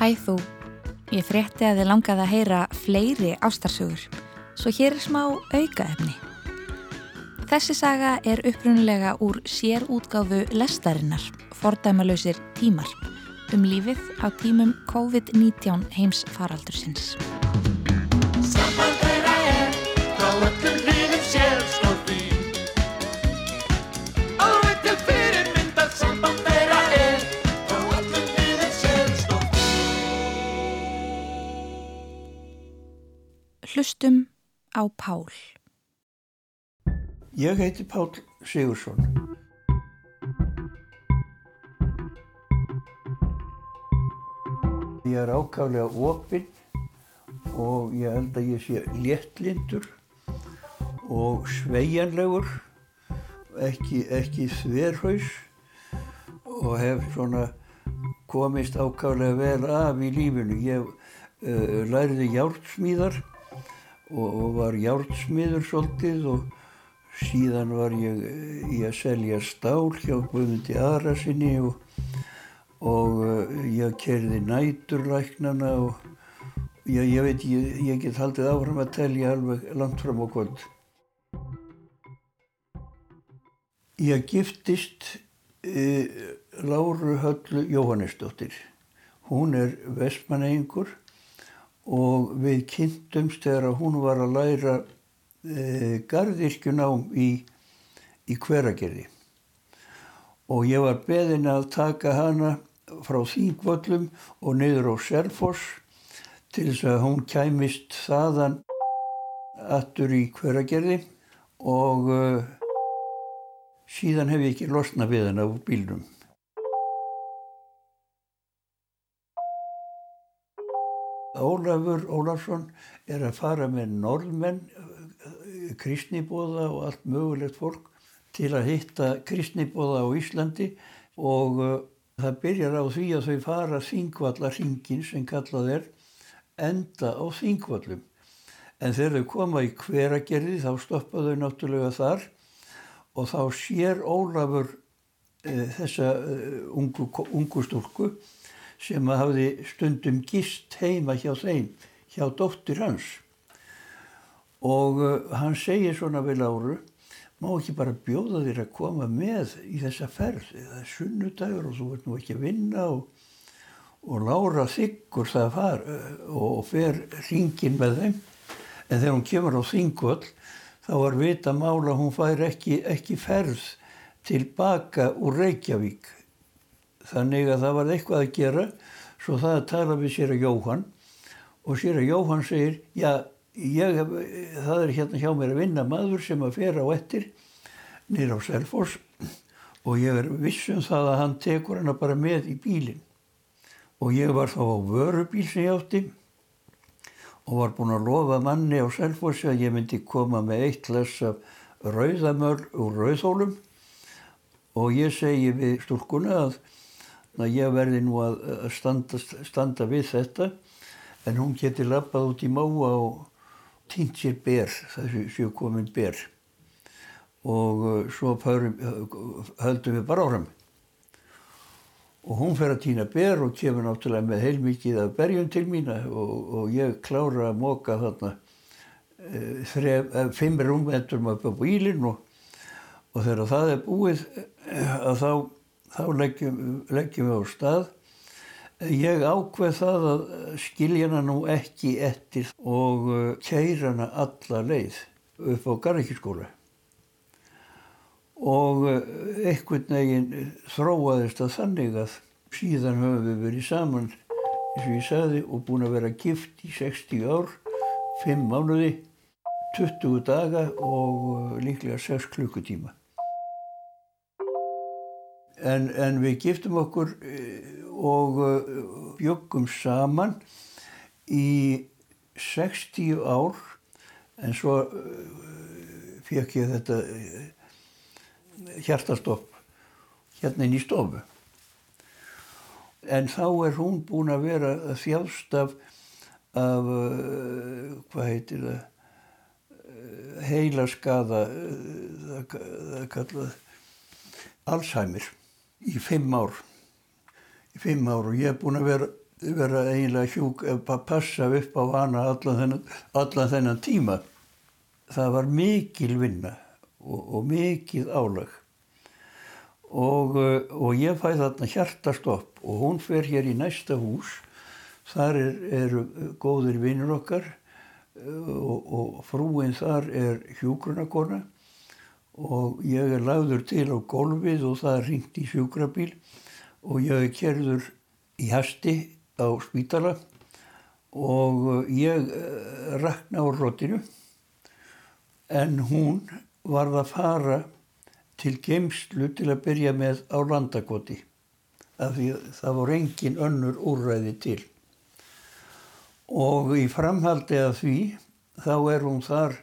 Hæ þú, ég frétti að þið langaði að heyra fleiri ástarsögur, svo hér er smá aukaefni. Þessi saga er upprunulega úr sérútgáfu lestarinnar, fordæmalösir tímar, um lífið á tímum COVID-19 heims faraldursins. Hlustum á Pál. Ég heiti Pál Sigursson. Ég er ákaflega opinn og ég held að ég sé léttlindur og sveigjanlegur, ekki, ekki þverhaus og hef svona komist ákaflega vel af í lífinu. Ég uh, lærði járnsmíðar og, og var járnsmíður svolítið og síðan var ég eh, í að selja stál hjá Guðmundi Arasinni og, og uh, ég kerði næturlæknana og ég, ég veit, ég, ég get haldið áfram að telja alveg langt fram á kvöld. Ég giftist uh, Láru Höllu Jóhannesdóttir. Hún er vestmannegingur og við kynntumst þegar hún var að læra e, gardirkjunám í, í hveragerði. Og ég var beðin að taka hana frá Þingvöllum og niður á Selfoss til þess að hún kæmist þaðan aftur í hveragerði og uh, síðan hef ég ekki losnað við hana úr bílnum. Ólafur Ólafsson er að fara með norðmenn, kristnibóða og allt mögulegt fólk til að hitta kristnibóða á Íslandi og uh, það byrjar á því að þau fara þingvallarringin sem kallað er enda á þingvallum. En þegar þau koma í hveragerði þá stoppa þau náttúrulega þar og þá sér Ólafur uh, þessa uh, ungu, ungu stúlku sem hafði stundum gist heima hjá þeim, hjá dóttir hans. Og uh, hann segir svona við Láru, má ekki bara bjóða þér að koma með í þessa ferð, það er sunnudagur og þú ert nú ekki að vinna og, og Lára þykkur það far uh, og fer ringin með þeim. En þegar hún kemur á þingvöld þá var vita mála hún fær ekki, ekki ferð tilbaka úr Reykjavík þannig að það var eitthvað að gera. Svo það að tala við sér að Jóhann. Og sér að Jóhann segir já, ég, það er hérna hjá mér að vinna maður sem að fer á ettir nýra á Selfors og ég er vissum það að hann tekur hana bara með í bílinn. Og ég var þá á vörubíl sem ég átti og var búinn að lofa manni á Selfors að ég myndi koma með eitt glas af rauðamöl úr rauðhólum. Og ég segi við stúrkuna að að ég verði nú að standa, standa við þetta en hún geti lappað út í máa og týnt sér ber, þessu séu komin ber. Og uh, svo förum, höldum við bara áram og hún fer að týna ber og kemur náttúrulega með heilmikið af berjum til mína og, og ég klára að móka þarna e, þref, e, fimm rúmventurum upp á bílinn og, og þegar það er búið að þá þá leggjum, leggjum við á stað. Ég ákveð það að skilja hana nú ekki eftir og keira hana alla leið upp á Garðekirskóla. Og einhvern veginn þróaðist að þannig að síðan höfum við verið saman, eins og ég sagði, og búin að vera gift í 60 ár, 5 mánuði, 20 daga og líklega 6 klukkutíma. En, en við giftum okkur og bjöggum saman í 60 ár en svo fekk ég þetta hjartastopp hérna inn í stofu. En þá er hún búin að vera þjást af, af hvað heitir það, heilaskaða, það, það kallað Alzheimer í fimm ár. Í fimm ár og ég er búin að vera vera eiginlega hjúk, að passa upp á hana allan þennan, allan þennan tíma. Það var mikil vinna og, og mikil álag. Og, uh, og ég fæ þarna hjartastopp og hún fer hér í næsta hús. Þar er, eru góðir vinnur okkar uh, og, og frúin þar er hjúgrunarkona og ég er lagður til á gólfið og það er ringt í sjúkrabíl og ég er kerður í hasti á spítala og ég rakna á rótinu en hún varð að fara til geimslu til að byrja með á landakoti af því það voru engin önnur úrræði til. Og í framhaldi af því þá er hún þar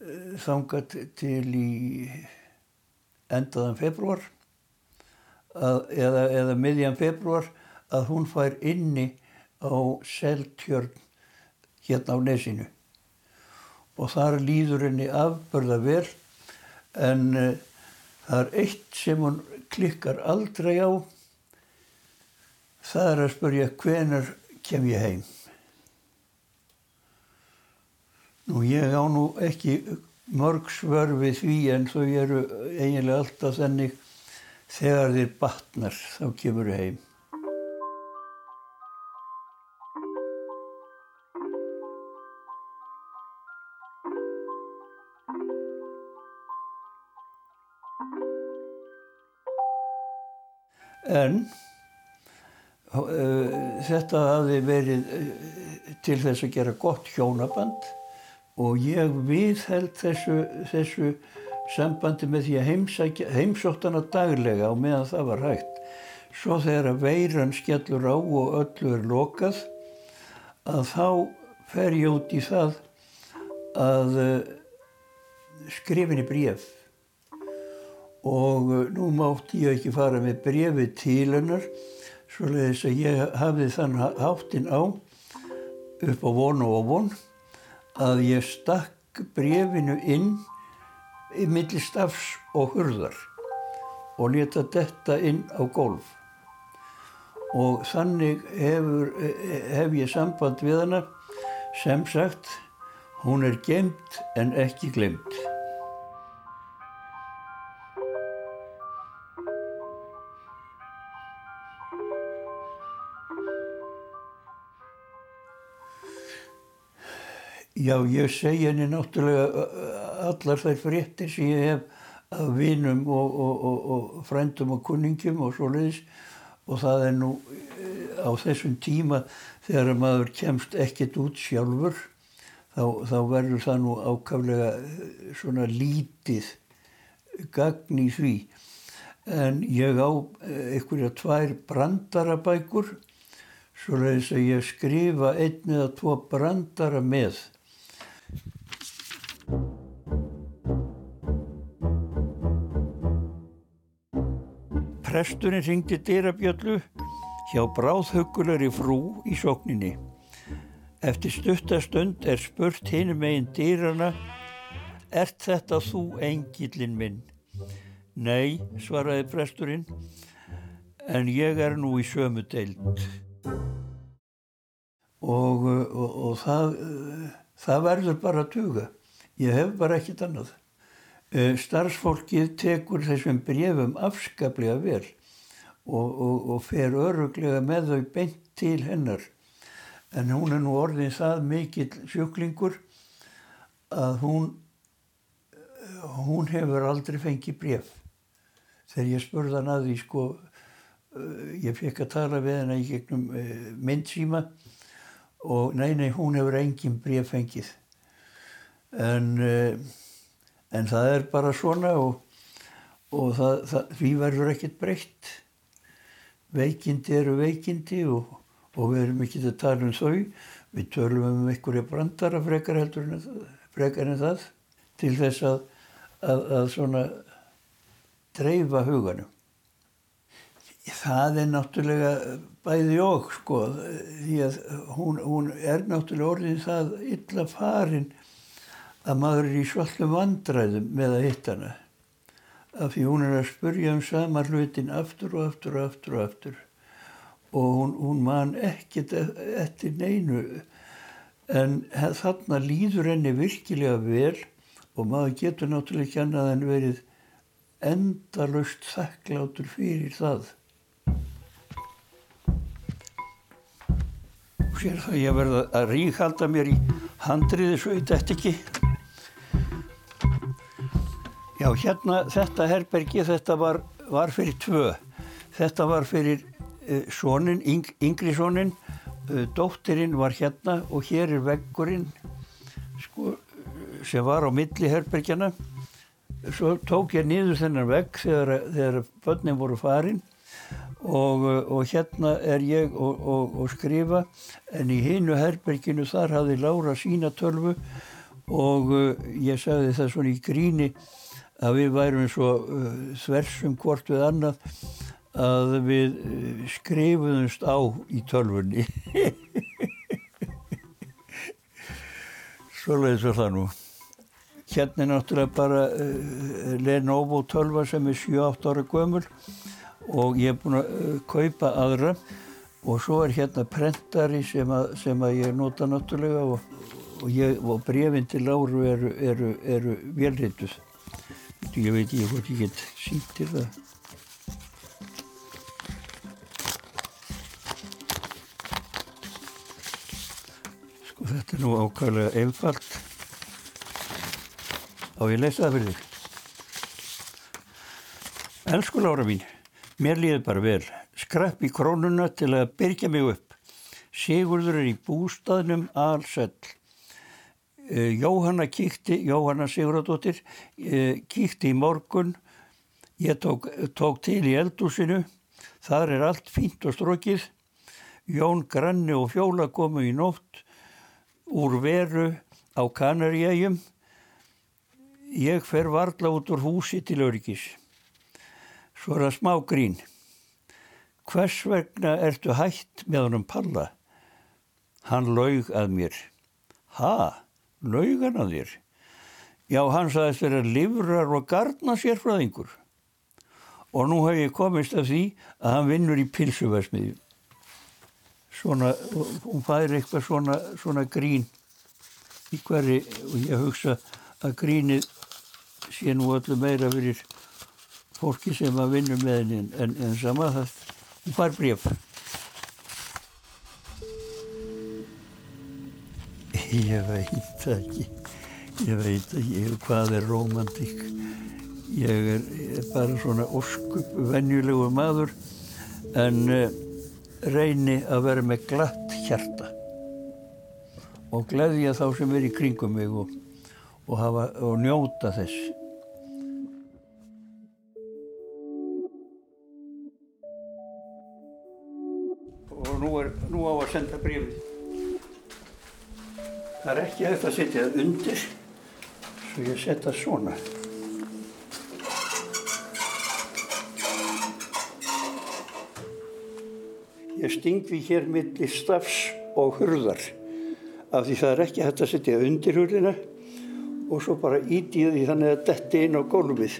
þangað til í endaðan februar að, eða, eða miðjan februar að hún fær inni á seltjörn hérna á nesinu. Og þar líður henni afbörða vel en uh, það er eitt sem hún klikkar aldrei á. Það er að spurja hvenar kem ég heim nú ég á nú ekki mörg svör við því en þau eru eiginlega alltaf þannig. Þegar þér batnar þá kemur þau heim. En uh, þetta hafi verið uh, til þess að gera gott hjónaband og ég viðheld þessu, þessu sambandi með því að heimsóttana daglega og meðan það var hægt. Svo þegar að veiran skellur á og öllu er lokað að þá fer ég út í það að uh, skrifinni bréf og nú mátti ég ekki fara með brefi til hennar svoleiðis að ég hafði þann háttinn á upp á von og von að ég stakk brefinu inn í milli stafs og hurðar og leta detta inn á golf og þannig hefur, hef ég samband við hana. Sem sagt hún er gemt en ekki glemt Já, ég segi henni náttúrulega allar þær fréttir sem ég hef af vinum og, og, og, og frændum og kunningum og svo leiðis og það er nú á þessum tíma þegar maður kemst ekkert út sjálfur þá, þá verður það nú ákaflega svona lítið gagn í því. En ég á einhverja tvær brandarabækur svo leiðis að ég skrifa einn eða tvo brandara með Presturinn ringdi dyrabjöllu hjá bráðhuggulegri frú í sókninni. Eftir stuttastund er spurt hinn meginn dyrana Ert þetta þú engillin minn? Nei, svaraði presturinn, en ég er nú í sömu deild. Og, og, og það, það verður bara að tuga. Ég hef bara ekkit annað. Eh, starfsfólkið tekur þessum brefum afskaplega vel og, og, og fer öruglega með þau beint til hennar. En hún er nú orðin það mikill sjuklingur að hún, hún hefur aldrei fengið bref. Þegar ég spurði hann að því, sko, eh, ég fekk að tala við hennar í gegnum eh, myndsíma og nei, nei, hún hefur engin bref fengið en, eh, en það er bara svona og, og það, það, því verður ekkert breytt. Veikindi eru veikindi og, og við erum ekki að tala um þau. Við tölum um einhverja brandara frekar heldur en, frekar en það til þess að, að, að svona dreifa huganum. Það er náttúrulega bæði og sko því að hún, hún er náttúrulega orðin það illa farin að maður er í svallum vandræðum með að hitta hana. Af því hún er að spurja um sama hlutin aftur og aftur og aftur og aftur. Og hún, hún man ekkert e- eftir neinu. En þarna líður henni virkilega vel og maður getur náttúrulega ekki annað en verið endalust þakklátur fyrir það. Sér það ég verða að ríkhalda mér í handriði svo ég dætt ekki. Já, hérna, þetta herbergi, þetta var, var fyrir tvö. Þetta var fyrir uh, sonin, yng, yngri sonin, uh, dóttirinn var hérna og hér er veggurinn sko, sem var á milli herbergjana. Svo tók ég niður þennan vegg þegar, þegar börnin voru farin og, uh, og hérna er ég og, og, og skrifa en í hinu herberginu þar hafði Lára sína tölvu og uh, ég sagði það svona í gríni að við værum svo uh, þversum hvort við annað að við skrifuðumst á í tölfunni. Svoleiðis var það nú. Hérna er náttúrulega bara Lenovo tölva sem er 7-8 ára gömul og ég er búinn að uh, kaupa aðra og svo er hérna prentari sem að, sem að ég nota náttúrulega og, og, og brefin til Láru eru, eru, eru velrituð. Ég veit ekki hvort ég get sínt til það. Sko þetta er nú ákvæmlega einfalt. Á ég lesa það fyrir þig. Elsku Lára mín, mér líður bara vel. Skrapp í krónuna til að byrja mig upp. Sigurður er í bústaðnum allsell. Uh, Jóhanna kíkti, Jóhanna Sigurðardóttir, uh, kíkti í morgun, ég tók, tók til í eldúsinu, þar er allt fínt og strókið, Jón Granni og Fjóla komu í nótt úr veru á Kanaríægjum, ég fer varla út úr húsi til öryggis. Svo það smá grín. Hvers vegna ertu hætt með honum Palla? Hann laug að mér. Ha? laugan að þér. Já, hann sagðist vera livrar og gardna sérfræðingur. Og nú hef ég komist af því að hann vinnur í pilsuversmiðju. Svona, hún fær eitthvað svona, svona grín í hverju og ég hugsa að grínið sé nú öllu meira fyrir fólki sem að vinna með henni en, en sama það, fær bref. Ég veit ekki, ég veit ekki hvað er romantík. Ég er, er bara svona óskup venjulegu maður en uh, reyni að vera með glatt hjarta og gleðja þá sem er í kringum mig og, og, hafa, og njóta þess. Á að senda brífið. Það er ekki hægt að setja það undir, svo ég setja svona. Ég stingvi hér milli stafs og hurðar af því það er ekki hægt að setja undir hurðina og svo bara íti ég því þannig að detti inn á gólfið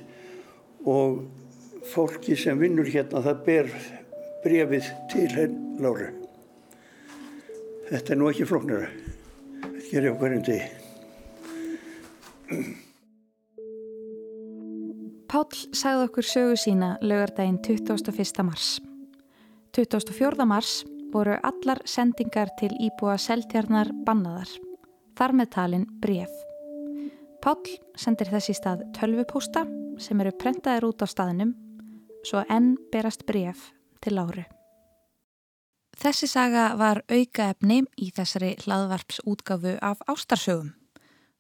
og fólki sem vinnur hérna það ber brefið til henn Láru. Þetta er nú ekki flóknara. Þetta gerir ég á hverjum degi. Páll sagði okkur sögu sína lögardaginn 21. mars. 24. mars voru allar sendingar til íbúa seltjarnar bannaðar. Þar með talin bref. Páll sendir þessi stað tölvupósta sem eru prentaðir út á staðnum svo enn berast bref til Láru. Þessi saga var aukaefni í þessari hlaðvarpsútgáfu af ástarsögum.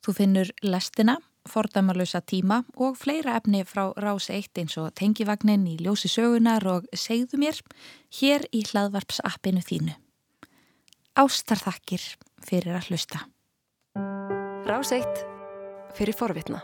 Þú finnur lestina, fordæmarlösa tíma og fleira efni frá rás eitt eins og tengivagnin í ljósi sögunar og segðu mér hér í hlaðvarpsappinu þínu. Ástarþakkir fyrir að hlusta. Rás eitt fyrir forvitna.